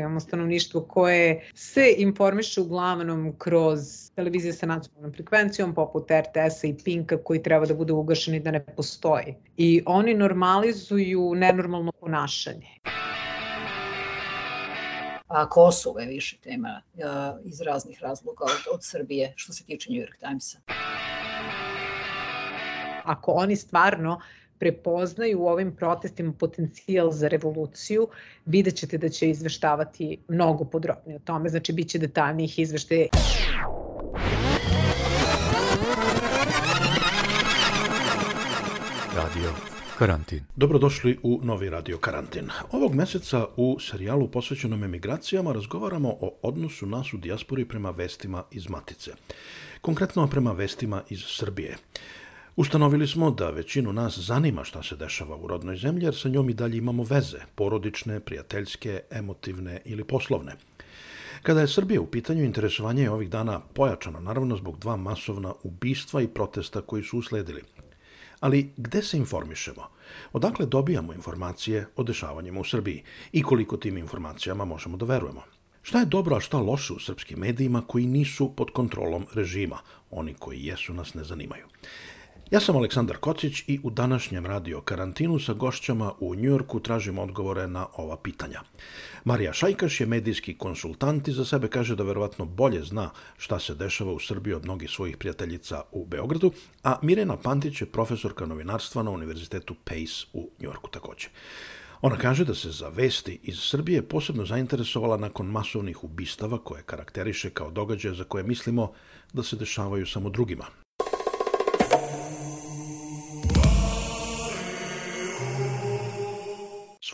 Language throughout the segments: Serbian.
Imamo stanovništvo koje se informiše uglavnom kroz televizije sa nacionalnom frekvencijom, poput RTS-a i Pinka, koji treba da bude ugašeni da ne postoji. I oni normalizuju nenormalno ponašanje. A Kosovo je više tema iz raznih razloga od, od Srbije, što se tiče New York Timesa. Ako oni stvarno prepoznaju u ovim protestima potencijal za revoluciju, vidjet ćete da će izveštavati mnogo podrobnije o tome, znači bit će detaljnijih izveštaja. Radio Karantin. Dobrodošli u novi Radio Karantin. Ovog meseca u serijalu posvećenom emigracijama razgovaramo o odnosu nas u dijaspori prema vestima iz Matice. Konkretno prema vestima iz Srbije. Ustanovili smo da većinu nas zanima šta se dešava u rodnoj zemlji, jer sa njom i dalje imamo veze, porodične, prijateljske, emotivne ili poslovne. Kada je Srbija u pitanju, interesovanje je ovih dana pojačano, naravno zbog dva masovna ubistva i protesta koji su usledili. Ali gde se informišemo? Odakle dobijamo informacije o dešavanjima u Srbiji i koliko tim informacijama možemo da verujemo? Šta je dobro, a šta loše u srpskim medijima koji nisu pod kontrolom režima? Oni koji jesu nas ne zanimaju. Ja sam Aleksandar Kocić i u današnjem radio karantinu sa gošćama u Njujorku tražim odgovore na ova pitanja. Marija Šajkaš je medijski konsultant i za sebe kaže da verovatno bolje zna šta se dešava u Srbiji od mnogih svojih prijateljica u Beogradu, a Mirena Pantić je profesorka novinarstva na Univerzitetu Pace u Njujorku takođe. Ona kaže da se za vesti iz Srbije posebno zainteresovala nakon masovnih ubistava koje karakteriše kao događaje za koje mislimo da se dešavaju samo drugima,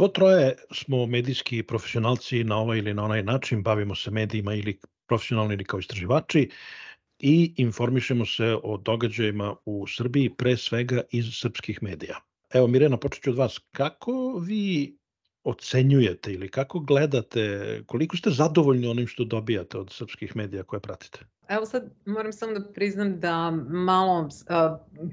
Svo troje smo medijski profesionalci na ovaj ili na onaj način, bavimo se medijima ili profesionalno ili kao istraživači i informišemo se o događajima u Srbiji, pre svega iz srpskih medija. Evo Mirena, počet ću od vas. Kako vi ocenjujete ili kako gledate, koliko ste zadovoljni onim što dobijate od srpskih medija koje pratite? Evo sad moram samo da priznam da malo uh,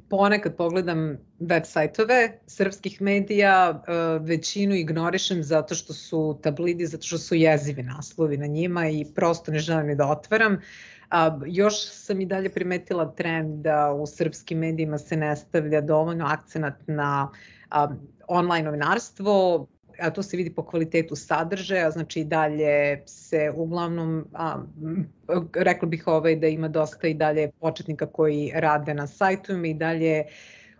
ponekad pogledam web sajtove srpskih medija, uh, većinu ignorišem zato što su tablidi, zato što su jezivi naslovi na njima i prosto ne želim ni da otvaram. A, još sam i dalje primetila trend da u srpskim medijima se ne stavlja dovoljno akcenat na a, online novinarstvo, a to se vidi po kvalitetu sadržaja, znači i dalje se uglavnom, a, rekla bih ovaj, da ima dosta i dalje početnika koji rade na sajtu i dalje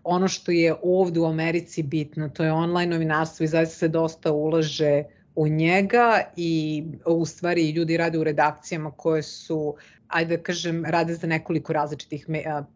ono što je ovde u Americi bitno, to je online novinarstvo i zaista se dosta ulaže u njega i u stvari ljudi rade u redakcijama koje su ajde da kažem, rade za nekoliko različitih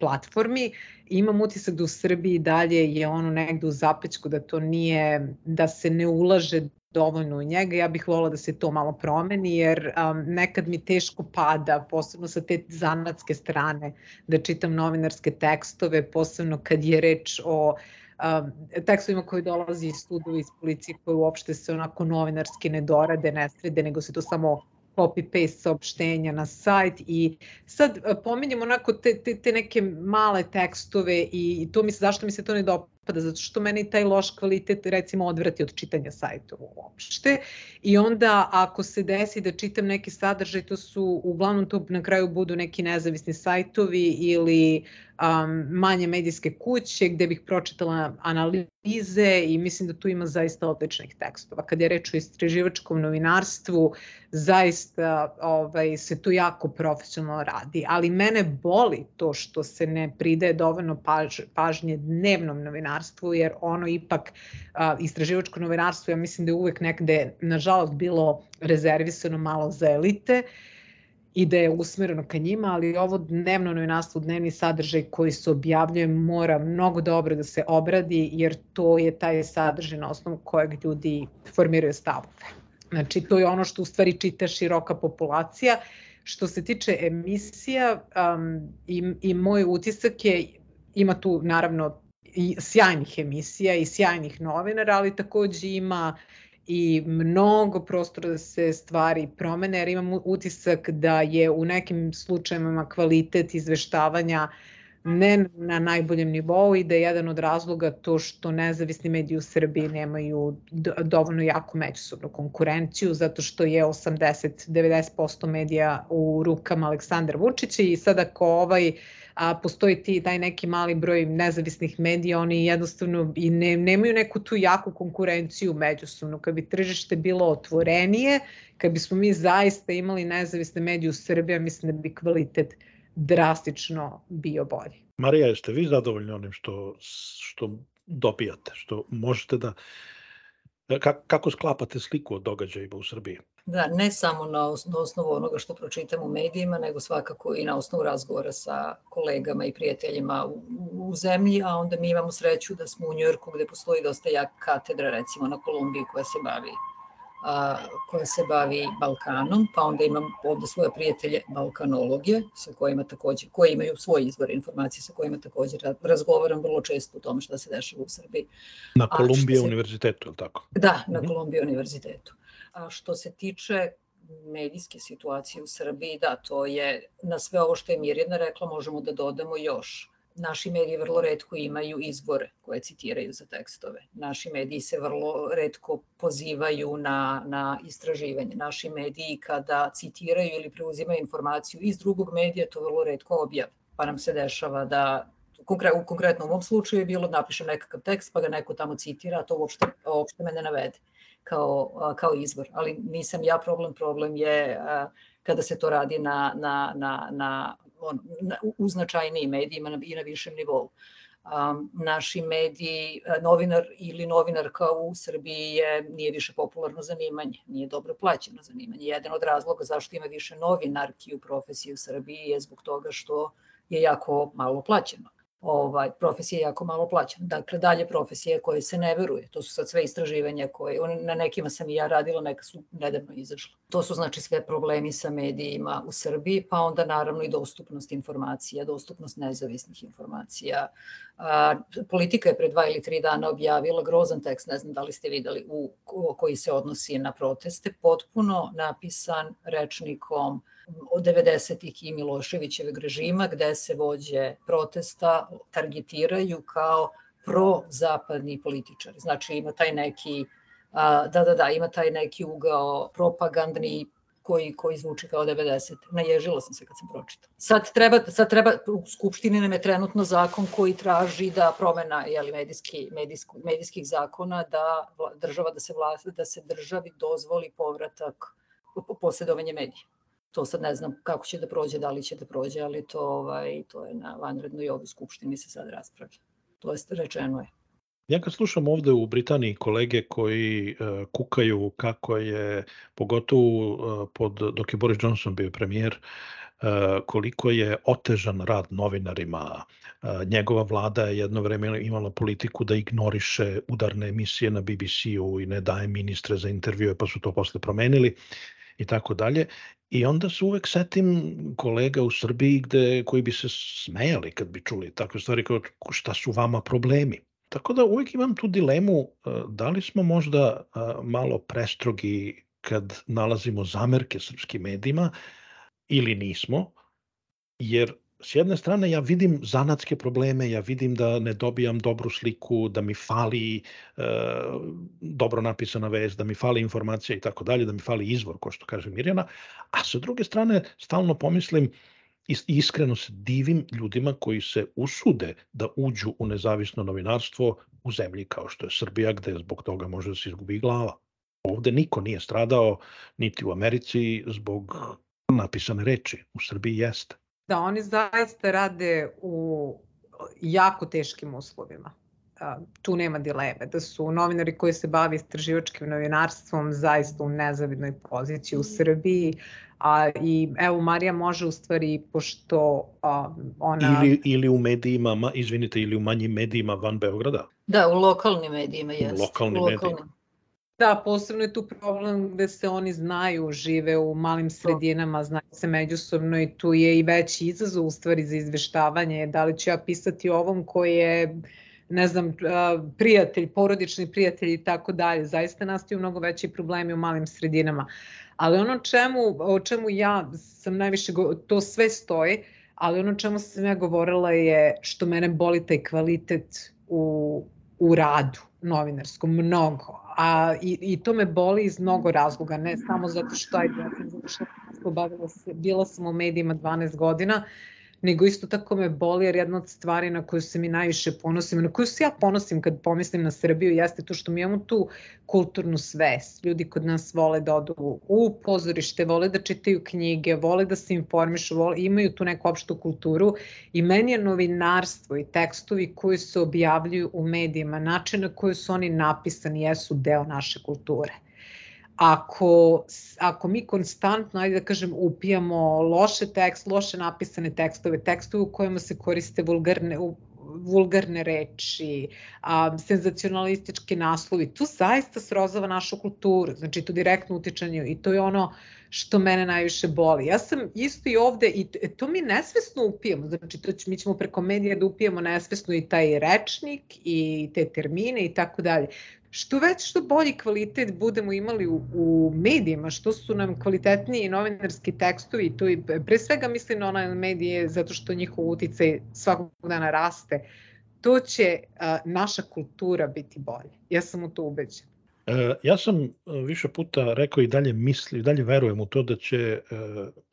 platformi. Imam utisak da u Srbiji dalje je ono negde u zapećku da to nije, da se ne ulaže dovoljno u njega. Ja bih volila da se to malo promeni jer um, nekad mi teško pada, posebno sa te zanatske strane, da čitam novinarske tekstove, posebno kad je reč o um, tekstovima koji dolazi iz studova iz policije koje uopšte se onako novinarski ne dorade, ne srede, nego se to samo copy-paste saopštenja na sajt i sad e, pominjem onako te, te, te neke male tekstove i to mi se, zašto mi se to ne dopada, zato što meni taj loš kvalitet recimo odvrati od čitanja sajta uopšte. I onda ako se desi da čitam neki sadržaj, to su uglavnom to na kraju budu neki nezavisni sajtovi ili um, manje medijske kuće gde bih pročitala analize i mislim da tu ima zaista odličnih tekstova. Kad je reč o istraživačkom novinarstvu, zaista ovaj, se tu jako profesionalno radi, ali mene boli to što se ne pridaje dovoljno paž, pažnje dnevnom novinarstvu, jer ono ipak a, istraživačko novinarstvo, ja mislim da je uvek nekde, nažalost, bilo rezervisano malo za elite, i da je usmereno ka njima, ali ovo dnevno novinarstvo, dnevni sadržaj koji se objavljuje mora mnogo dobro da se obradi, jer to je taj sadržaj na osnovu kojeg ljudi formiraju stavove. Znači, to je ono što u stvari čita široka populacija. Što se tiče emisija, um, i, i moj utisak je, ima tu naravno i sjajnih emisija i sjajnih novinara, ali takođe ima i mnogo prostora da se stvari promene, jer imam utisak da je u nekim slučajevima kvalitet izveštavanja ne na najboljem nivou i da je jedan od razloga to što nezavisni mediji u Srbiji nemaju dovoljno jaku međusobnu konkurenciju zato što je 80-90% medija u rukama Aleksandra Vučića i sad ako ovaj a postoji ti taj neki mali broj nezavisnih medija, oni jednostavno i ne, nemaju neku tu jaku konkurenciju međusobno. Kad bi tržište bilo otvorenije, kad bismo mi zaista imali nezavisne medije u Srbiji, mislim da bi kvalitet drastično bio bolji. Marija, jeste vi zadovoljni onim što, što dobijate, što možete da kako sklapate sliku od događajima u Srbiji? Da, ne samo na osnovu onoga što pročitam u medijima, nego svakako i na osnovu razgovora sa kolegama i prijateljima u, u zemlji, a onda mi imamo sreću da smo u Njujorku gde postoji dosta jak katedra, recimo na Kolumbiji koja se bavi a, koja se bavi Balkanom, pa onda imam ovde svoje prijatelje balkanologe sa kojima takođe, koji imaju svoj izvor informacije sa kojima takođe razgovaram vrlo često o tome šta se dešava u Srbiji. Na Kolumbije se... univerzitetu, je tako? Da, na mm -hmm. Kolumbije univerzitetu. A što se tiče medijske situacije u Srbiji, da, to je, na sve ovo što je Mirjana rekla, možemo da dodamo još naši mediji vrlo redko imaju izbore koje citiraju za tekstove. Naši mediji se vrlo redko pozivaju na, na istraživanje. Naši mediji kada citiraju ili preuzimaju informaciju iz drugog medija, to vrlo redko objave. Pa nam se dešava da u konkretnom ovom slučaju je bilo napišem nekakav tekst pa ga neko tamo citira, a to uopšte, uopšte me ne navede kao, kao izvor. Ali nisam ja problem, problem je kada se to radi na, na, na, na on, u značajnijim medijima i na višem nivou. Um, naši mediji, novinar ili novinarka u Srbiji je, nije više popularno zanimanje, nije dobro plaćeno zanimanje. Jedan od razloga zašto ima više novinarki u profesiji u Srbiji je zbog toga što je jako malo plaćeno ovaj, profesija jako malo plaćena. Dakle, dalje profesije koje se ne veruje. To su sad sve istraživanja koje, na nekima sam i ja radila, neka su nedavno izašle. To su znači sve problemi sa medijima u Srbiji, pa onda naravno i dostupnost informacija, dostupnost nezavisnih informacija. A, politika je pre dva ili tri dana objavila grozan tekst, ne znam da li ste videli, u, koji se odnosi na proteste, potpuno napisan rečnikom od 90. i Miloševićeveg režima gde se vođe protesta targetiraju kao pro-zapadni političari. Znači ima taj neki, da, da, da, ima taj neki ugao propagandni koji, koji zvuči kao 90. Naježila sam se kad sam pročitala. Sad treba, sad treba, u Skupštini nam je trenutno zakon koji traži da promena jeli, medijski, medijski, medijskih zakona da država da se vlast, da se državi dozvoli povratak posjedovanje medija to sad ne znam kako će da prođe, da li će da prođe, ali to, ovaj, to je na vanrednoj ovoj skupštini se sad raspravlja. To je rečeno je. Ja kad slušam ovde u Britaniji kolege koji uh, kukaju kako je, pogotovo uh, pod, dok je Boris Johnson bio premijer, uh, koliko je otežan rad novinarima. Njegova vlada je jedno vreme imala politiku da ignoriše udarne emisije na BBC-u i ne daje ministre za intervjue, pa su to posle promenili i tako dalje. I onda se uvek setim kolega u Srbiji gde, koji bi se smejali kad bi čuli takve stvari kao šta su vama problemi. Tako da uvek imam tu dilemu e, da li smo možda e, malo prestrogi kad nalazimo zamerke srpskim medijima ili nismo, jer s jedne strane ja vidim zanatske probleme, ja vidim da ne dobijam dobru sliku, da mi fali e, dobro napisana vest, da mi fali informacija i tako dalje, da mi fali izvor, ko što kaže Mirjana, a sa druge strane stalno pomislim i iskreno se divim ljudima koji se usude da uđu u nezavisno novinarstvo u zemlji kao što je Srbija, gde zbog toga može da se izgubi glava. Ovde niko nije stradao, niti u Americi, zbog napisane reči. U Srbiji jeste da oni zaista rade u jako teškim uslovima. Tu nema dileme, da su novinari koji se bavi istraživačkim novinarstvom zaista u nezavidnoj poziciji u Srbiji, a i evo Marija može u stvari pošto a, ona ili ili u medijima ma, izvinite ili u manjim medijima van Beograda da u lokalnim medijima jeste lokalnim, lokalnim. medijima Da, posebno je tu problem gde se oni znaju, žive u malim sredinama, znaju se međusobno i tu je i veći izazov u stvari za izveštavanje. Da li ću ja pisati ovom koji je ne znam, prijatelj, porodični prijatelj i tako dalje. Zaista nastaju mnogo veći problemi u malim sredinama. Ali ono čemu, o čemu ja sam najviše, to sve stoji, ali ono čemu sam ja govorila je što mene boli taj kvalitet u, u radu novinarskom, mnogo. A, i, I to me boli iz mnogo razloga, ne samo zato što, ajde, ja sam završila, bila sam u medijima 12 godina, nego isto tako me boli jer jedna od stvari na koju se mi najviše ponosim, na koju se ja ponosim kad pomislim na Srbiju jeste to što mi imamo tu kulturnu svest. Ljudi kod nas vole da odu u pozorište, vole da čitaju knjige, vole da se informišu, vole, imaju tu neku opštu kulturu i meni je novinarstvo i tekstovi koji se objavljuju u medijima, način na koji su oni napisani jesu deo naše kulture ako, ako mi konstantno, ajde da kažem, upijamo loše tekst, loše napisane tekstove, tekstove u kojima se koriste vulgarne, vulgarne reči, a, senzacionalistički naslovi, to zaista srozava našu kulturu, znači to direktno utičanje i to je ono što mene najviše boli. Ja sam isto i ovde i to mi nesvesno upijamo, znači to će, mi ćemo preko medija da upijamo nesvesno i taj rečnik i te termine i tako dalje što već što bolji kvalitet budemo imali u, u medijima, što su nam kvalitetniji novinarski tekstovi, to i pre svega mislim na online medije zato što njihov uticaj svakog dana raste, to će a, naša kultura biti bolje. Ja sam u to ubeđena. E, ja sam e, više puta rekao i dalje misli, i dalje verujem u to da će, e,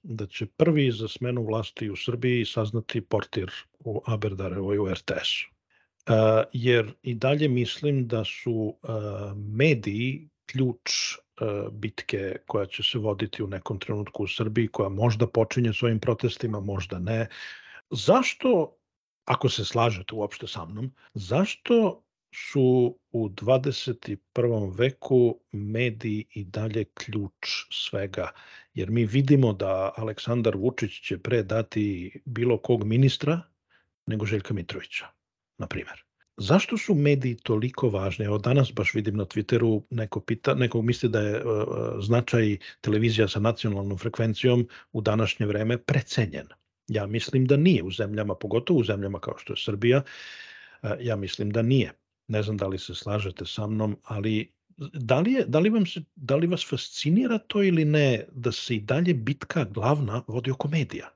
da će prvi za smenu vlasti u Srbiji saznati portir u Aberdarevoj u RTS-u jer i dalje mislim da su mediji ključ bitke koja će se voditi u nekom trenutku u Srbiji, koja možda počinje s ovim protestima, možda ne. Zašto, ako se slažete uopšte sa mnom, zašto su u 21. veku mediji i dalje ključ svega? Jer mi vidimo da Aleksandar Vučić će pre dati bilo kog ministra nego Željka Mitrovića na primjer. Zašto su mediji toliko važni? Evo danas baš vidim na Twitteru neko pita, neko misli da je uh, značaj televizija sa nacionalnom frekvencijom u današnje vreme precenjen. Ja mislim da nije u zemljama, pogotovo u zemljama kao što je Srbija, uh, ja mislim da nije. Ne znam da li se slažete sa mnom, ali da li, je, da, li vam se, da li vas fascinira to ili ne da se i dalje bitka glavna vodi oko medija?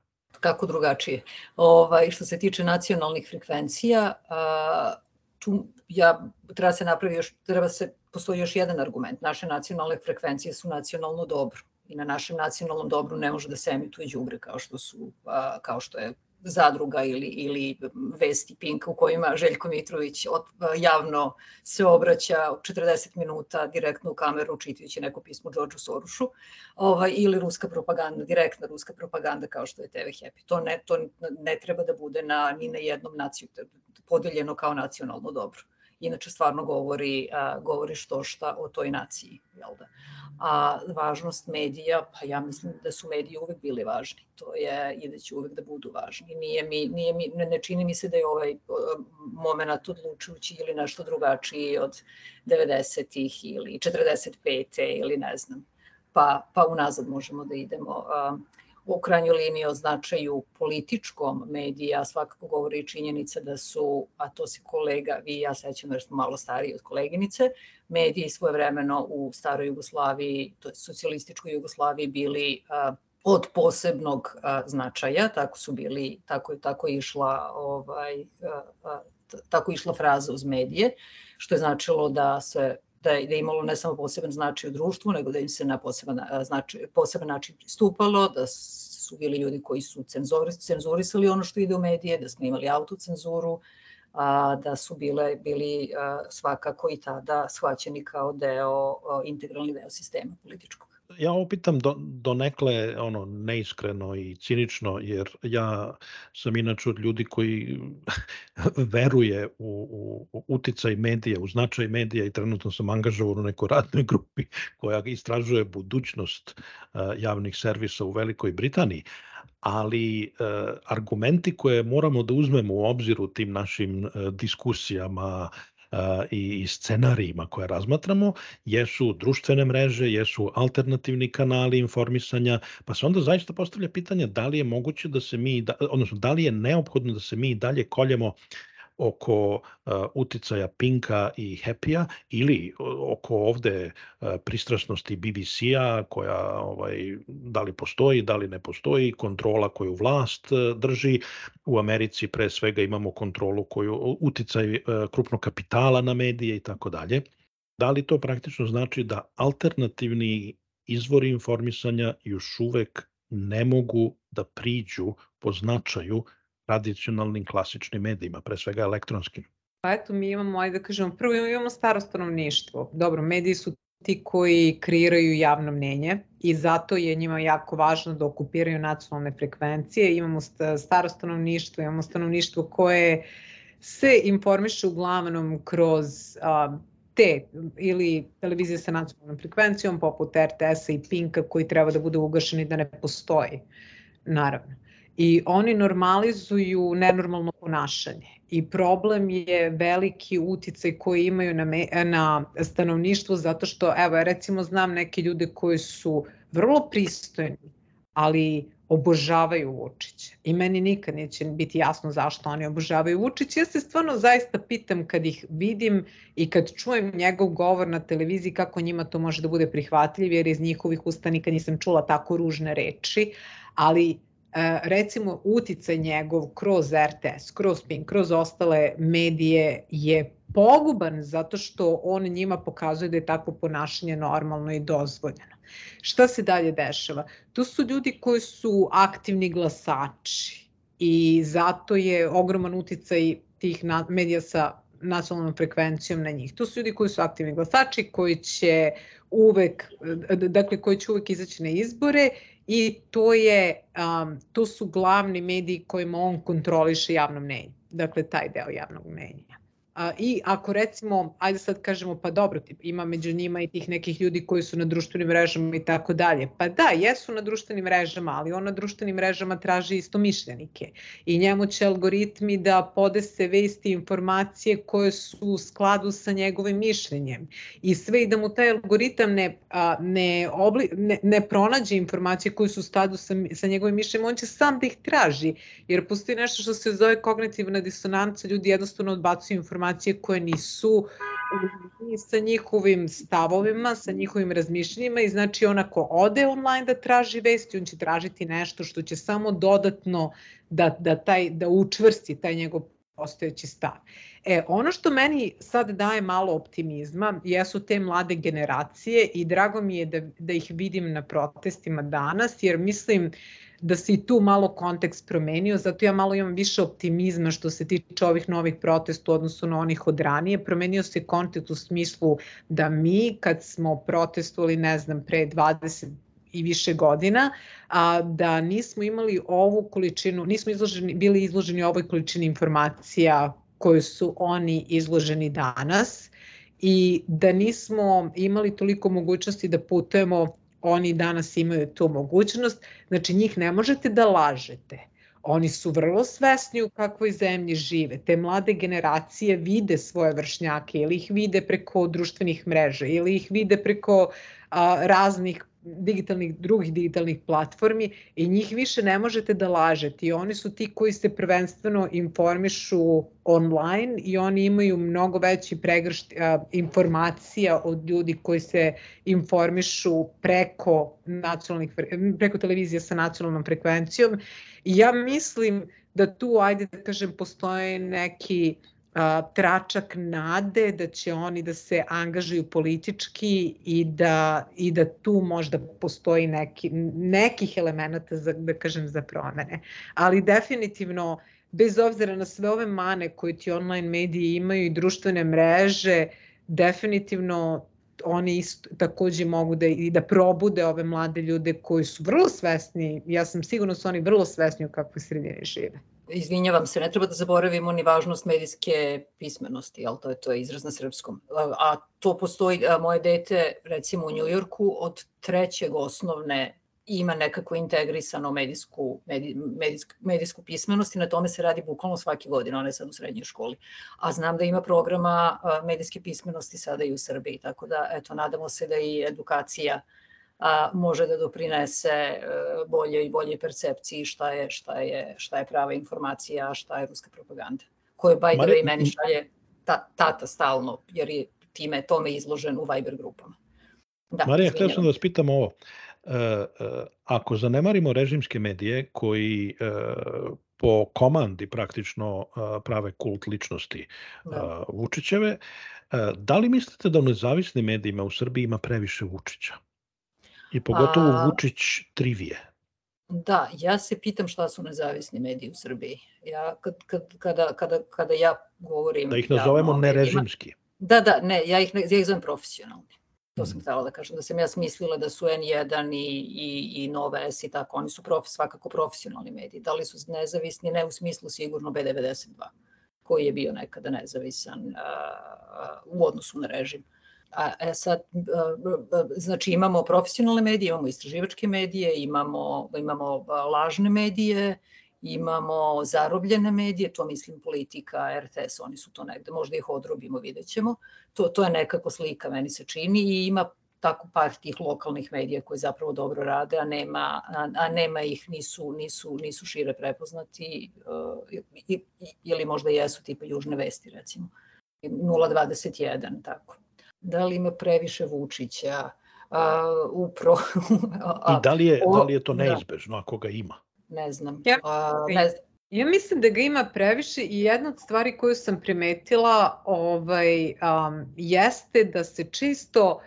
Kako drugačije. Ovaj, što se tiče nacionalnih frekvencija, a, tu ja, treba se napravi još, treba se, postoji još jedan argument. Naše nacionalne frekvencije su nacionalno dobro i na našem nacionalnom dobru ne može da se emituje đubre kao što su a, kao što je zadruga ili, ili vesti Pink u kojima Željko Mitrović od, javno se obraća 40 minuta direktno u kameru čitajući neko pismo Đorđu Sorušu ovaj, ili ruska propaganda, direktna ruska propaganda kao što je TV Happy. To ne, to ne treba da bude na, ni na jednom naciju, podeljeno kao nacionalno dobro inače stvarno govori, a, govori što šta o toj naciji. Jel da? A važnost medija, pa ja mislim da su mediji uvek bili važni. To je i da će uvek da budu važni. Nije mi, nije mi, ne, ne čini mi se da je ovaj moment odlučujući ili nešto drugačiji od 90-ih ili 45. ili ne znam. Pa, pa unazad možemo da idemo. A, u krajnjoj liniji o značaju političkom medija svakako govori činjenica da su, a to se kolega, vi i ja sećam jer smo malo stariji od koleginice, mediji svojevremeno u staroj Jugoslaviji, to je socijalističkoj Jugoslaviji bili a, od posebnog a, značaja, tako su bili, tako je tako išla ovaj a, a, tako išla fraza uz medije, što je značilo da se da da je imalo ne samo poseban značaj u društvu, nego da im se na poseban, značaj, poseban način pristupalo, da su bili ljudi koji su cenzori, cenzurisali ono što ide u medije, da smo imali autocenzuru, a, da su bile, bili a, svakako i tada shvaćeni kao deo, a, integralni deo sistema političkog ja ovo pitam do, do nekle ono, neiskreno i cinično, jer ja sam inače od ljudi koji veruje u, u, uticaj medija, u značaj medija i trenutno sam angažovan u nekoj radnoj grupi koja istražuje budućnost uh, javnih servisa u Velikoj Britaniji ali uh, argumenti koje moramo da uzmemo u obzir u tim našim uh, diskusijama, i scenarijima koje razmatramo jesu društvene mreže, jesu alternativni kanali informisanja, pa se onda zaista postavlja pitanje da li je moguće da se mi, da, odnosno da li je neophodno da se mi dalje koljemo oko uticaja Pinka i Happy-a ili oko ovde pristrasnosti BBC-a koja ovaj, da li postoji, da li ne postoji, kontrola koju vlast drži. U Americi pre svega imamo kontrolu koju uticaj krupnog kapitala na medije i tako dalje. Da li to praktično znači da alternativni izvori informisanja još uvek ne mogu da priđu po značaju tradicionalnim klasičnim medijima, pre svega elektronskim? Pa eto, mi imamo, ajde da kažemo, prvo imamo staro stanovništvo. Dobro, mediji su ti koji kreiraju javno mnenje i zato je njima jako važno da okupiraju nacionalne frekvencije. Imamo staro stanovništvo, imamo stanovništvo koje se informiše uglavnom kroz a, te ili televizije sa nacionalnom frekvencijom poput RTS-a i Pinka koji treba da bude ugašeni da ne postoji, naravno. I oni normalizuju nenormalno ponašanje i problem je veliki uticaj koji imaju na, me, na stanovništvo zato što, evo, recimo znam neke ljude koji su vrlo pristojni, ali obožavaju Vučića. I meni nikad neće biti jasno zašto oni obožavaju Vučića. Ja se stvarno zaista pitam kad ih vidim i kad čujem njegov govor na televiziji kako njima to može da bude prihvatljiv, jer iz njihovih usta nikad nisam čula tako ružne reči, ali recimo uticaj njegov kroz RTS, kroz PIN, kroz ostale medije je poguban zato što on njima pokazuje da je takvo ponašanje normalno i dozvoljeno. Šta se dalje dešava? To su ljudi koji su aktivni glasači i zato je ogroman uticaj tih medija sa nacionalnom frekvencijom na njih. To su ljudi koji su aktivni glasači, koji će uvek, dakle, koji će uvek izaći na izbore i to je, um, to su glavni mediji kojima on kontroliše javno mnenje. Dakle, taj deo javnog mnenja. A, I ako recimo, ajde sad kažemo, pa dobro, tip, ima među njima i tih nekih ljudi koji su na društvenim mrežama i tako dalje. Pa da, jesu na društvenim mrežama, ali on na društvenim mrežama traži isto mišljenike. I njemu će algoritmi da podese vesti informacije koje su u skladu sa njegovim mišljenjem. I sve i da mu taj algoritam ne, a, ne, obli, ne, ne pronađe informacije koje su u skladu sa, sa njegovim mišljenjem, on će sam da ih traži. Jer postoji nešto što se zove kognitivna disonanca, ljudi jednostavno odbacuju informacije informacije koje nisu sa njihovim stavovima, sa njihovim razmišljenjima i znači on ako ode online da traži vesti, on će tražiti nešto što će samo dodatno da, da, taj, da učvrsti taj njegov postojeći stav. E, ono što meni sad daje malo optimizma jesu te mlade generacije i drago mi je da, da ih vidim na protestima danas, jer mislim da se i tu malo kontekst promenio, zato ja malo imam više optimizma što se tiče ovih novih protesta u odnosu na onih od ranije. Promenio se kontekst u smislu da mi kad smo protestovali, ne znam, pre 20 i više godina, a da nismo imali ovu količinu, nismo izloženi, bili izloženi ovoj količini informacija koju su oni izloženi danas i da nismo imali toliko mogućnosti da putujemo oni danas imaju tu mogućnost, znači njih ne možete da lažete. Oni su vrlo svesni u kakvoj zemlji žive. Te mlade generacije vide svoje vršnjake ili ih vide preko društvenih mreža ili ih vide preko a, raznih digitalnih, drugih digitalnih platformi i njih više ne možete da lažete. I oni su ti koji se prvenstveno informišu online i oni imaju mnogo veći pregršt a, informacija od ljudi koji se informišu preko, nacionalnih, preko televizije sa nacionalnom frekvencijom. I ja mislim da tu, ajde da kažem, postoje neki tračak nade da će oni da se angažuju politički i da, i da tu možda postoji neki, nekih elemenata za, da kažem, za promene. Ali definitivno, bez obzira na sve ove mane koje ti online mediji imaju i društvene mreže, definitivno oni isto, takođe mogu da, i da probude ove mlade ljude koji su vrlo svesni, ja sam sigurno da su oni vrlo svesni u kakvoj sredini žive izvinjavam se, ne treba da zaboravimo ni važnost medijske pismenosti, jel to je, to je izraz na srpskom. A, to postoji, a moje dete recimo u Njujorku od trećeg osnovne ima nekako integrisano medijsku, medij, medijsku, medijsku pismenost i na tome se radi bukvalno svake godine, ona je sad u srednjoj školi. A znam da ima programa medijske pismenosti sada i u Srbiji, tako da eto, nadamo se da i edukacija uh, a, može da doprinese e, bolje i bolje percepciji šta je, šta je, šta je prava informacija, a šta je ruska propaganda. koje by the way meni šalje ta, tata stalno, jer je time tome izložen u Viber grupama. Da, Marija, htio sam da vas pitam ovo. E, e, ako zanemarimo režimske medije koji e, po komandi praktično prave kult ličnosti da. Vučićeve, da li mislite da u nezavisnim medijima u Srbiji ima previše Vučića? I pogotovo A... Vučić trivije. Da, ja se pitam šta su nezavisni mediji u Srbiji. Ja, kad, kad, kada, kada, kada ja govorim... Da ih nazovemo ja, nerežimski. Da, da, ne, ja ih, ja ih zovem profesionalni. To sam mhm. htela da kažem, da sam ja smislila da su N1 i, i, i Nova S i tako, oni su prof, svakako profesionalni mediji. Da li su nezavisni? Ne u smislu sigurno B92, koji je bio nekada nezavisan a, u odnosu na režim. A e, sad, znači imamo profesionalne medije, imamo istraživačke medije, imamo, imamo lažne medije, imamo zarobljene medije, to mislim politika, RTS, oni su to negde, možda ih odrobimo, vidjet ćemo. To, to je nekako slika, meni se čini, i ima tako par tih lokalnih medija koji zapravo dobro rade, a nema, a, a nema ih, nisu, nisu, nisu šire prepoznati, uh, ili možda jesu tipa Južne vesti, recimo. 021, tako. Da li ima previše Vučića? Uh, upro, I da li je, o, da li je to da. neizbežno, da. ako ga ima? ne znam. Ja, a, ne znam. Ja mislim da ga ima previše i jedna od stvari koju sam primetila ovaj, um, jeste da se čisto,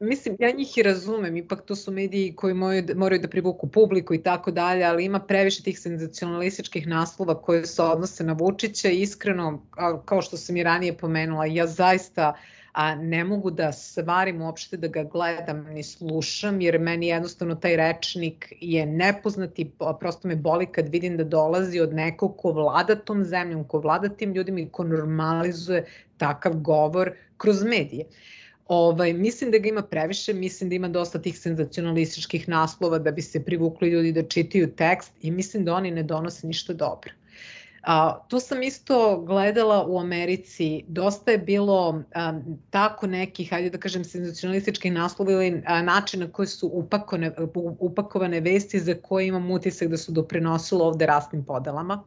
mislim, ja njih i razumem, ipak to su mediji koji moraju, da, moraju da privuku publiku i tako dalje, ali ima previše tih senzacionalističkih naslova koje se odnose na Vučića i iskreno, kao što sam i ranije pomenula, ja zaista uh, a ne mogu da svarim uopšte da ga gledam ni slušam, jer meni jednostavno taj rečnik je nepoznat i prosto me boli kad vidim da dolazi od nekog ko vlada tom zemljom, ko vlada tim ljudima i ko normalizuje takav govor kroz medije. Ovaj, mislim da ga ima previše, mislim da ima dosta tih senzacionalističkih naslova da bi se privukli ljudi da čitaju tekst i mislim da oni ne donose ništa dobro. A, to sam isto gledala u Americi, dosta je bilo a, tako nekih, hajde da kažem, senzacionalističkih naslova ili načina koji su upakone, upakovane vesti za koje imam utisak da su doprinosilo ovde rasnim podelama.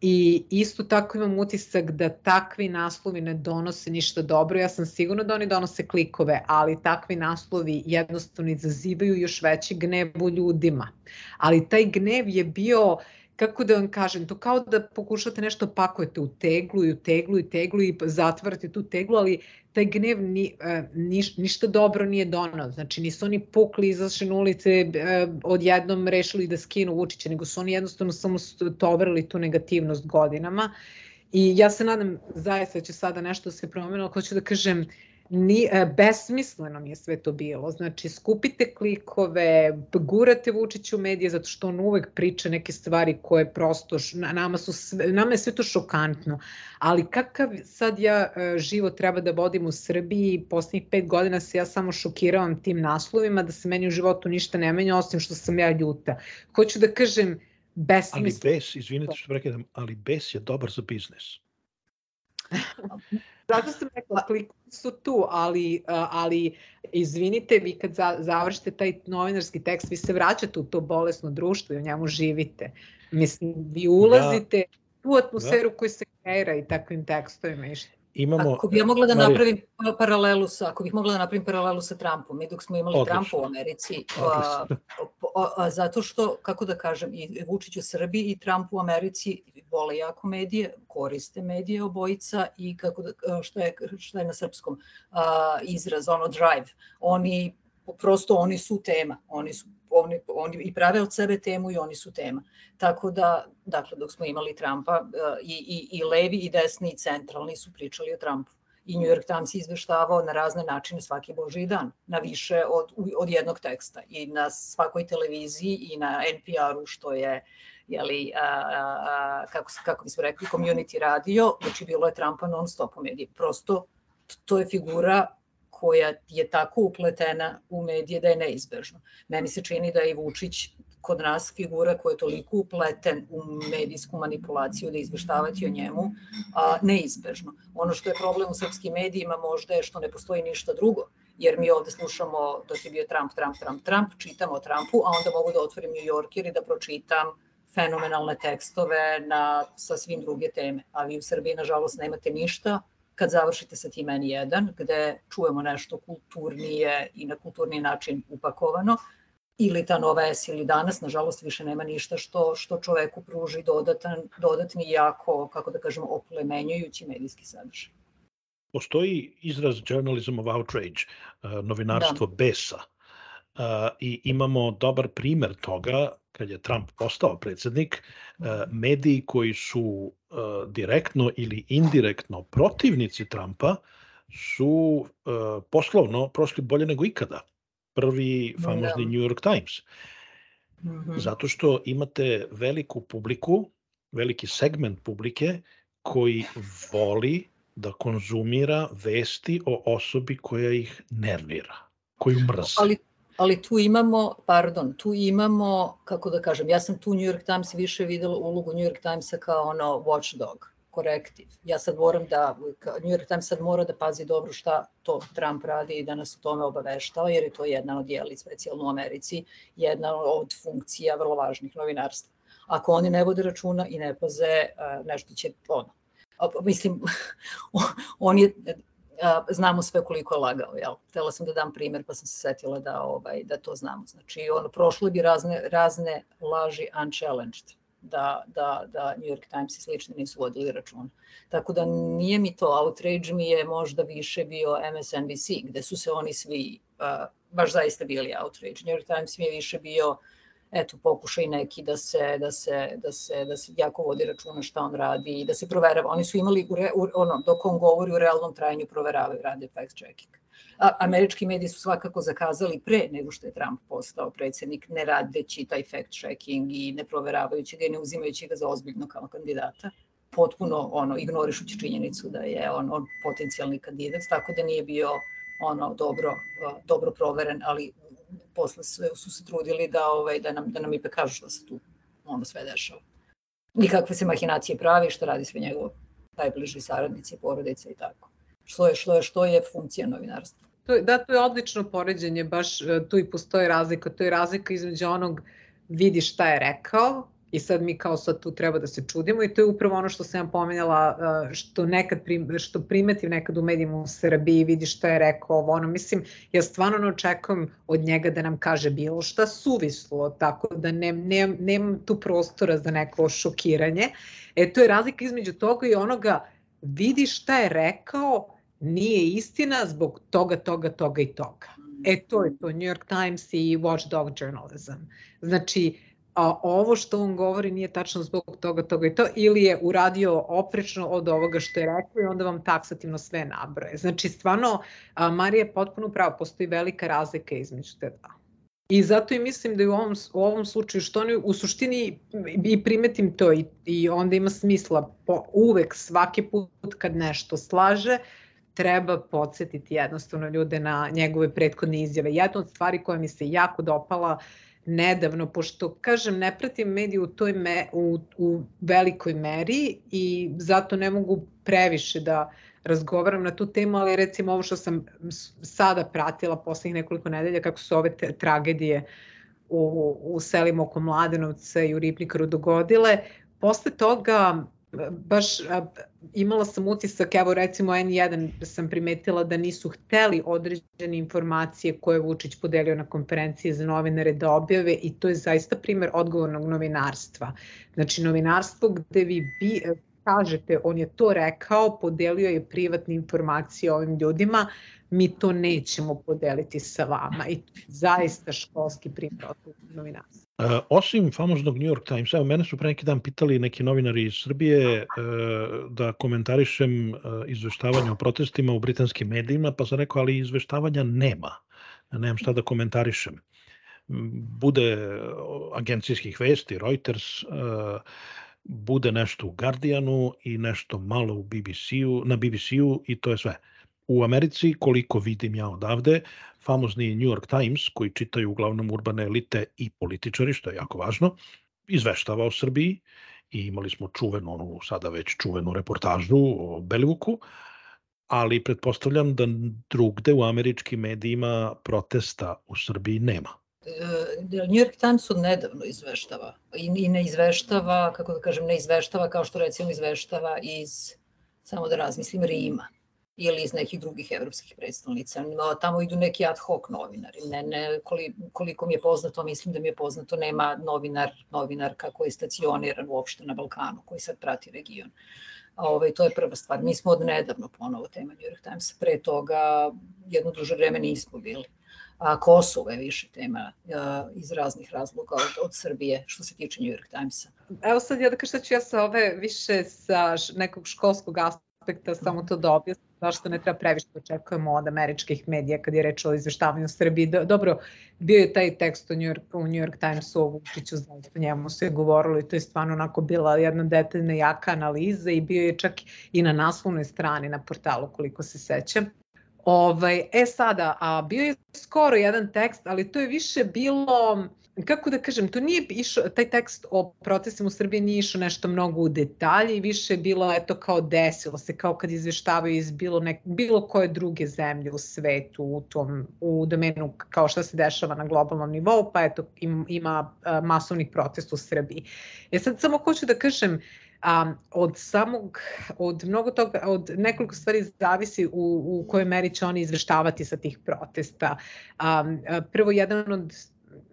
I isto tako imam utisak da takvi naslovi ne donose ništa dobro. Ja sam sigurna da oni donose klikove, ali takvi naslovi jednostavno izazivaju još veći gnev u ljudima. Ali taj gnev je bio kako da vam kažem, to kao da pokušate nešto pakujete u teglu i u teglu i teglu i zatvarate tu teglu, ali taj gnev ni, e, niš, ništa dobro nije donao. Znači nisu oni pukli, izašli na ulice, e, odjednom rešili da skinu Vučića, nego su oni jednostavno samo toverili tu negativnost godinama. I ja se nadam zaista da će sada nešto se promenilo, hoću da kažem, ni, e, besmisleno mi je sve to bilo. Znači, skupite klikove, gurate Vučiću medije zato što on uvek priča neke stvari koje prosto, nama, su sve, nama je sve to šokantno. Ali kakav sad ja e, život treba da vodim u Srbiji, poslednjih pet godina se ja samo šokiravam tim naslovima, da se meni u životu ništa ne menja, osim što sam ja ljuta. Hoću da kažem, besmisleno. Ali bes, izvinite što prekidam, ali bes je dobar za biznis. Zato sam rekla, klikovi su tu, ali, ali izvinite, vi kad završite taj novinarski tekst, vi se vraćate u to bolesno društvo i u njemu živite. Mislim, vi ulazite ja. u atmosferu da. koja se kreira i takvim tekstovima i imamo... Ako bih ja mogla da napravim paralelu sa, ako bih mogla da napravim paralelu sa Trumpom, mi dok smo imali Odlično. Trumpa u Americi, a, a, a, zato što, kako da kažem, i Vučić u Srbiji i Trump u Americi vole jako medije, koriste medije obojica i kako da, šta, je, šta je na srpskom a, izraz, ono drive, oni prosto oni su tema, oni su oni, oni i prave od sebe temu i oni su tema. Tako da, dakle, dok smo imali Trumpa, uh, i, i, i levi i desni i centralni su pričali o Trumpu. I New York Times je izveštavao na razne načine svaki boži dan, na više od, od jednog teksta. I na svakoj televiziji i na NPR-u, što je jeli, a, a, kako, kako bismo rekli, community radio, znači bilo je Trumpa non stop u mediji. Prosto to je figura koja je tako upletena u medije da je neizbežno. Meni se čini da je Vučić kod nas figura koja je toliko upleten u medijsku manipulaciju da izveštavati o njemu a, neizbežno. Ono što je problem u srpskim medijima možda je što ne postoji ništa drugo, jer mi ovde slušamo dok je bio Trump, Trump, Trump, Trump, čitamo o Trumpu, a onda mogu da otvorim New Yorker i da pročitam fenomenalne tekstove na sasvim druge teme. A vi u Srbiji, nažalost, nemate ništa kad završite sa tim N1, gde čujemo nešto kulturnije i na kulturni način upakovano, ili ta nova S ili danas, nažalost više nema ništa što, što čoveku pruži dodatan, dodatni jako, kako da kažemo, oplemenjujući medijski sadržaj. Postoji izraz journalism of outrage, uh, novinarstvo da. besa, uh, i imamo dobar primer toga kad je Trump postao predsednik, uh, mediji koji su direktno ili indirektno protivnici Trumpa su poslovno prošli bolje nego ikada prvi famozni da. New York Times. -hmm. Zato što imate veliku publiku, veliki segment publike koji voli da konzumira vesti o osobi koja ih nervira, koju mrze. Ali, ali tu imamo, pardon, tu imamo, kako da kažem, ja sam tu New York Times više videla ulogu New York Timesa kao ono watchdog korektiv. Ja sad moram da, New York Times sad mora da pazi dobro šta to Trump radi i da nas o tome obaveštava, jer je to jedna od dijeli, specijalno u Americi, jedna od funkcija vrlo važnih novinarstva. Ako oni ne vode računa i ne paze, nešto će, ono, mislim, on je, znamo sve koliko je lagao, jel? Htela sam da dam primer, pa sam se setila da, ovaj, da to znamo. Znači, ono, prošle bi razne, razne laži unchallenged da, da, da New York Times i slični nisu vodili računa. Tako da nije mi to, outrage mi je možda više bio MSNBC, gde su se oni svi uh, baš zaista bili outrage. New York Times mi je više bio eto pokušaj neki da se da se da se da se jako vodi računa šta on radi i da se proverava. Oni su imali u, re, u ono dok on govori u realnom trajanju proveravaju, rade fact checking. A, američki mediji su svakako zakazali pre nego što je Trump postao predsednik, ne radeći taj fact checking i ne proveravajući ga i ne uzimajući ga za ozbiljno kao kandidata potpuno ono ignorišući činjenicu da je on, on potencijalni kandidat, tako da nije bio ono dobro dobro proveren, ali posle sve su se trudili da ovaj da nam da nam ipak kažu šta se tu ono sve dešava. I kakve se mahinacije pravi, šta radi sve njegovo najbliži saradnici, porodice i tako. Što je, što je, što je funkcija novinarstva. To, da, to je odlično poređenje, baš e, tu i postoji razlika. To je razlika između onog vidi šta je rekao i sad mi kao sad tu treba da se čudimo i to je upravo ono što sam ja pomenjala, što nekad što primetim nekad u medijima u Srbiji vidi šta je rekao ovo ono mislim ja stvarno ne očekujem od njega da nam kaže bilo šta suvislo tako da ne, ne, nemam tu prostora za neko šokiranje e to je razlika između toga i onoga vidi šta je rekao nije istina zbog toga, toga, toga i toga. E to je to, New York Times i Watchdog Journalism. Znači, a ovo što on govori nije tačno zbog toga, toga i to, ili je uradio oprečno od ovoga što je rekao i onda vam taksativno sve nabroje. Znači, stvarno, a, Marija je potpuno pravo, postoji velika razlika između te dva. I zato i mislim da je u ovom, u ovom slučaju što oni u suštini i primetim to i, i onda ima smisla po, uvek svaki put kad nešto slaže, uh, treba podsjetiti jednostavno ljude na njegove prethodne izjave. Jedna od stvari koja mi se jako dopala nedavno, pošto, kažem, ne pratim mediju u, toj me, u, u velikoj meri i zato ne mogu previše da razgovaram na tu temu, ali recimo ovo što sam sada pratila poslednjih nekoliko nedelja, kako su ove tragedije u, u selima oko Mladenovca i u Ripnikaru dogodile, posle toga baš imala sam utisak, evo recimo N1 sam primetila da nisu hteli određene informacije koje je Vučić podelio na konferenciji za novinare da objave i to je zaista primer odgovornog novinarstva. Znači novinarstvo gde vi bi, kažete on je to rekao, podelio je privatne informacije ovim ljudima, mi to nećemo podeliti sa vama i zaista školski primjer novinarstva. E, osim famoznog New York Times, evo mene su pre neki dan pitali neki novinari iz Srbije e, da komentarišem e, izveštavanje o protestima u britanskim medijima, pa sam rekao, ali izveštavanja nema. Nemam šta da komentarišem. Bude agencijskih vesti, Reuters, e, bude nešto u Guardianu i nešto malo u BBC-u, na BBC-u i to je sve. U Americi, koliko vidim ja odavde, famozni New York Times, koji čitaju uglavnom urbane elite i političari, što je jako važno, izveštava o Srbiji i imali smo čuvenu, onu sada već čuvenu reportažu o Belivuku, ali pretpostavljam da drugde u američkim medijima protesta u Srbiji nema. New York Times nedavno izveštava i, i ne izveštava, kako da kažem, ne izveštava kao što recimo izveštava iz, samo da razmislim, Rima ili iz nekih drugih evropskih predstavnica. Tamo idu neki ad hoc novinari. Ne, ne, koliko mi je poznato, mislim da mi je poznato, nema novinar, novinar kako je stacioniran uopšte na Balkanu, koji sad prati region. A ovaj, to je prva stvar. Mi smo od nedavno ponovo tema New York Times. Pre toga jedno duže vreme nismo bili. A Kosovo je više tema a, iz raznih razloga od, od Srbije što se tiče New York Timesa. Evo sad ja da kažem ću ja sa ove više sa nekog školskog aspekta samo to da objasnim zašto ne treba previše da očekujemo od američkih medija kad je reč o izveštavanju Srbiji. Dobro, bio je taj tekst u New York, u New York Timesu o Vučiću, zaista njemu se govorilo i to je stvarno onako bila jedna detaljna jaka analiza i bio je čak i na naslovnoj strani na portalu koliko se sećam. Ovaj, e sada, a bio je skoro jedan tekst, ali to je više bilo kako da kažem, to nije išao, taj tekst o protestima u Srbiji nije išao nešto mnogo u detalje i više je bilo eto kao desilo se, kao kad izveštavaju iz bilo, nek, bilo koje druge zemlje u svetu u tom, u domenu kao šta se dešava na globalnom nivou, pa eto im, ima masovnih protesta u Srbiji. E sad samo hoću da kažem, a, od samog, od mnogo toga, od nekoliko stvari zavisi u, u kojoj meri će oni izveštavati sa tih protesta. A, prvo, jedan od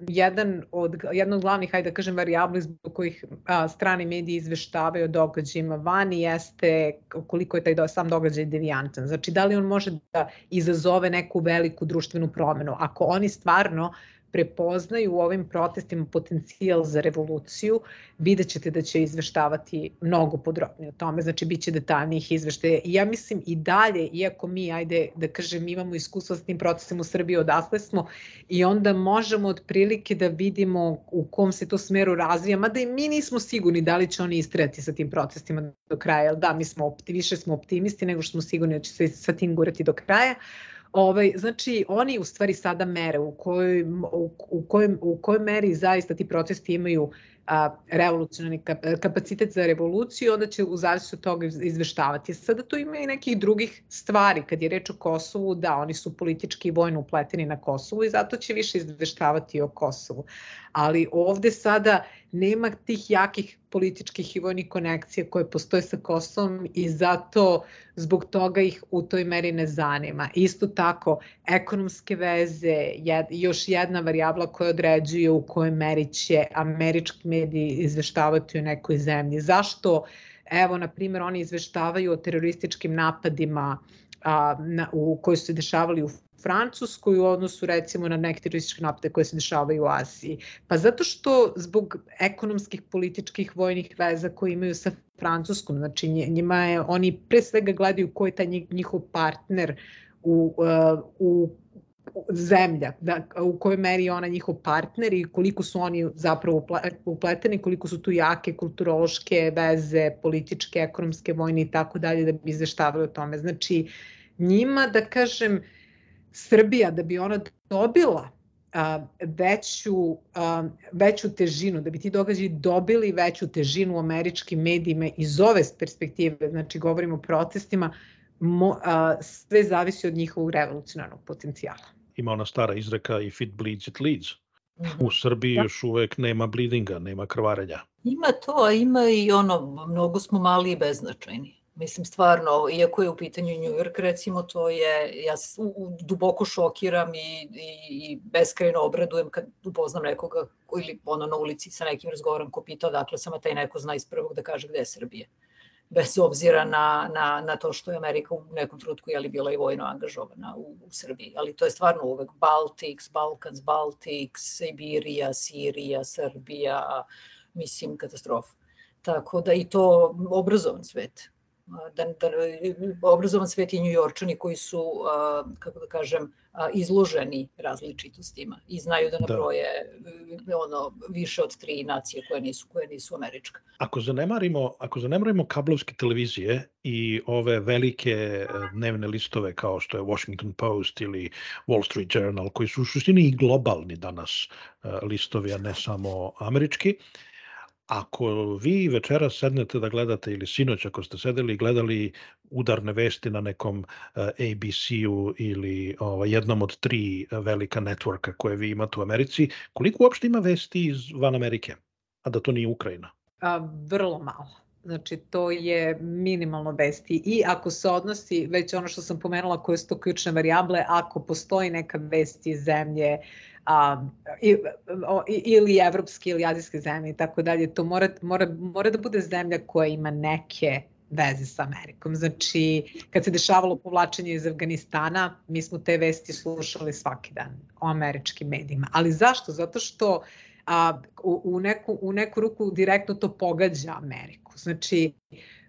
jedan od, jedna od glavnih, hajde da kažem, varijabli zbog kojih a, strani mediji izveštavaju o događajima vani jeste koliko je taj do, sam događaj devijantan. Znači, da li on može da izazove neku veliku društvenu promenu. Ako oni stvarno prepoznaju u ovim protestima potencijal za revoluciju, vidjet ćete da će izveštavati mnogo podrobnije o tome, znači bit će detaljnijih izveštaja. I ja mislim i dalje, iako mi, ajde da kažem, imamo iskustva s tim protestima u Srbiji, odasle smo i onda možemo otprilike da vidimo u kom se to smeru razvija, mada i mi nismo sigurni da li će oni istrajati sa tim protestima do kraja, da, mi smo opti, više smo optimisti nego što smo sigurni da će se sa tim gurati do kraja, Ovaj, znači, oni u stvari sada mere u kojoj, u, u, kojoj, u kojoj meri zaista ti protesti imaju a, revolucionarni kapacitet za revoluciju, onda će u zavisnosti od toga izveštavati. Sada tu ima i nekih drugih stvari. Kad je reč o Kosovu, da, oni su politički i vojno upleteni na Kosovu i zato će više izveštavati o Kosovu. Ali ovde sada nema tih jakih političkih i vojnih konekcija koje postoje sa Kosovom i zato zbog toga ih u toj meri ne zanima. Isto tako, ekonomske veze, jed, još jedna varijabla koja određuje u kojoj meri će američki mediji izveštavati o nekoj zemlji. Zašto? Evo, na primjer, oni izveštavaju o terorističkim napadima a, na, u, koji su se dešavali u Francuskoj u odnosu recimo na neke terorističke napade koje se dešavaju u Aziji? Pa zato što zbog ekonomskih, političkih, vojnih veza koje imaju sa Francuskom, znači njima je, oni pre svega gledaju ko je taj njihov partner u, uh, u zemlja, da, u kojoj meri ona njihov partner i koliko su oni zapravo upleteni, koliko su tu jake kulturološke veze, političke, ekonomske, vojne i tako dalje da bi izveštavali o tome. Znači, njima, da kažem, Srbija da bi ona dobila a, veću, a, veću težinu, da bi ti događaji dobili veću težinu u američkim medijima iz ove perspektive, znači govorimo o protestima, mo, a, sve zavisi od njihovog revolucionarnog potencijala. Ima ona stara izreka if it bleeds, it leads. U Srbiji da. još uvek nema bleedinga, nema krvarenja. Ima to, a ima i ono, mnogo smo mali i beznačajni. Mislim, stvarno, iako je u pitanju New York, recimo, to je, ja se duboko šokiram i, i, i beskrajno obradujem kad upoznam nekoga ili ono na ulici sa nekim razgovorom ko pita odakle sam, a taj neko zna iz prvog da kaže gde je Srbije. Bez obzira na, na, na to što je Amerika u nekom trutku je li bila i vojno angažovana u, u Srbiji. Ali to je stvarno uvek Baltics, Balkans, Baltics, Sibirija, Sirija, Srbija, mislim, katastrofa. Tako da i to obrazovan svet da, da, obrazovan svet i njujorčani koji su, kako da kažem, izloženi različitostima i znaju da, da. nabroje da. ono, više od tri nacije koje nisu, koje nisu američka. Ako zanemarimo, ako zanemarimo kablovske televizije i ove velike e, dnevne listove kao što je Washington Post ili Wall Street Journal, koji su u suštini i globalni danas e, listovi, a ne samo američki, ako vi večera sednete da gledate ili sinoć ako ste sedeli i gledali udarne vesti na nekom uh, eh, ABC-u ili ovaj, jednom od tri velika networka koje vi imate u Americi, koliko uopšte ima vesti iz van Amerike, a da to nije Ukrajina? A, vrlo malo. Znači, to je minimalno vesti. I ako se odnosi, već ono što sam pomenula, koje su to ključne variable, ako postoji neka vesti iz zemlje, a, o, ili evropske ili azijske zemlje i tako dalje, to mora, mora, mora da bude zemlja koja ima neke veze sa Amerikom. Znači, kad se dešavalo povlačenje iz Afganistana, mi smo te vesti slušali svaki dan o američkim medijima. Ali zašto? Zato što a, u, u, neku, u neku ruku direktno to pogađa Ameriku. Znači,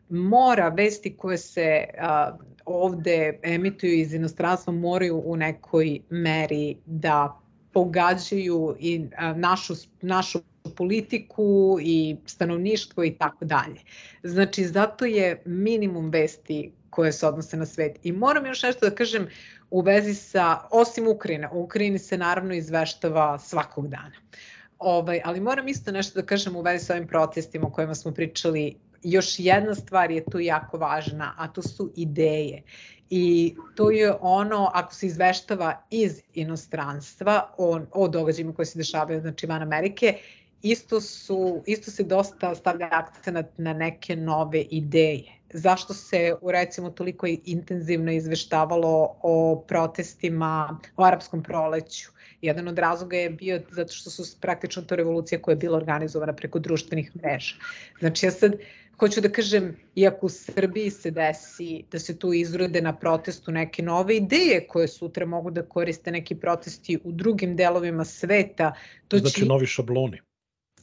mora vesti koje se a, ovde emituju iz inostranstva moraju u nekoj meri da pogađaju i našu, našu politiku i stanovništvo i tako dalje. Znači, zato je minimum vesti koje se odnose na svet. I moram još nešto da kažem u vezi sa, osim Ukrajine, u Ukrajini se naravno izveštava svakog dana. Ovaj, ali moram isto nešto da kažem u vezi sa ovim protestima o kojima smo pričali. Još jedna stvar je tu jako važna, a to su ideje. I to je ono, ako se izveštava iz inostranstva o, o događajima koje se dešavaju znači van Amerike, isto, su, isto se dosta stavlja akcenat na neke nove ideje. Zašto se u recimo toliko intenzivno izveštavalo o protestima, o arapskom proleću? Jedan od razloga je bio zato što su praktično to revolucija koja je bila organizovana preko društvenih mreža. Znači ja sad hoću da kažem, iako u Srbiji se desi da se tu izrode na protestu neke nove ideje koje sutra mogu da koriste neki protesti u drugim delovima sveta. To znači će... novi šabloni.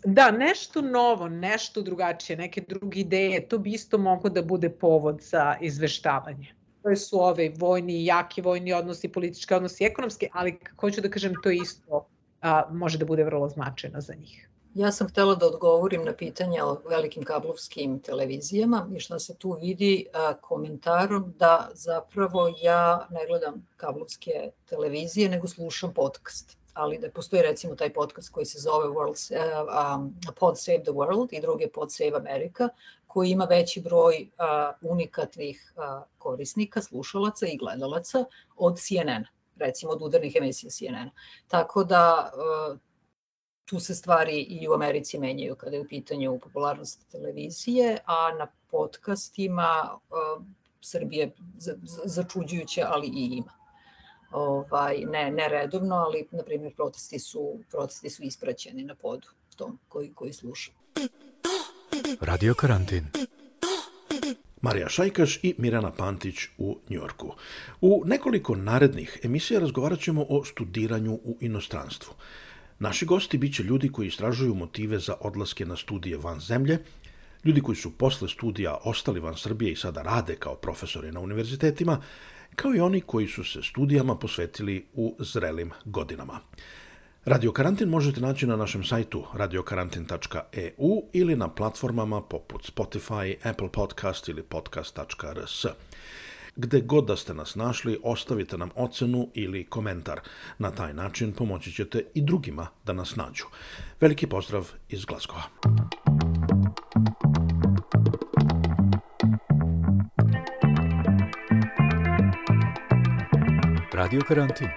Da, nešto novo, nešto drugačije, neke druge ideje, to bi isto moglo da bude povod za izveštavanje. To su ove vojni, jaki vojni odnosi, politički odnosi, ekonomski, ali hoću da kažem to isto a, može da bude vrlo značajno za njih. Ja sam htela da odgovorim na pitanja o velikim kablovskim televizijama i šta se tu vidi komentarom da zapravo ja ne gledam kablovske televizije, nego slušam podcast ali da postoji recimo taj podcast koji se zove World, um, Pod Save the World i drugi Pod Save America, koji ima veći broj uh, unikatnih uh, korisnika, slušalaca i gledalaca od CNN, recimo od udarnih emisija CNN. Tako da tu se stvari i u Americi menjaju kada je u pitanju popularnost televizije, a na podcastima uh, Srbije začuđujuće, ali i ima ovaj, ne, ne redovno, ali, na primjer, protesti su, protesti su ispraćeni na podu tom koji, koji sluša. Radio karantin. Marija Šajkaš i Mirana Pantić u Njorku. U nekoliko narednih emisija razgovarat ćemo o studiranju u inostranstvu. Naši gosti biće ljudi koji istražuju motive za odlaske na studije van zemlje, ljudi koji su posle studija ostali van Srbije i sada rade kao profesori na univerzitetima, kao i oni koji su se studijama posvetili u zrelim godinama. Radio Karantin možete naći na našem sajtu radiokarantin.eu ili na platformama poput Spotify, Apple Podcast ili podcast.rs. Gde god da ste nas našli, ostavite nam ocenu ili komentar. Na taj način pomoći ćete i drugima da nas nađu. Veliki pozdrav iz Glasgowa. Radio Karantin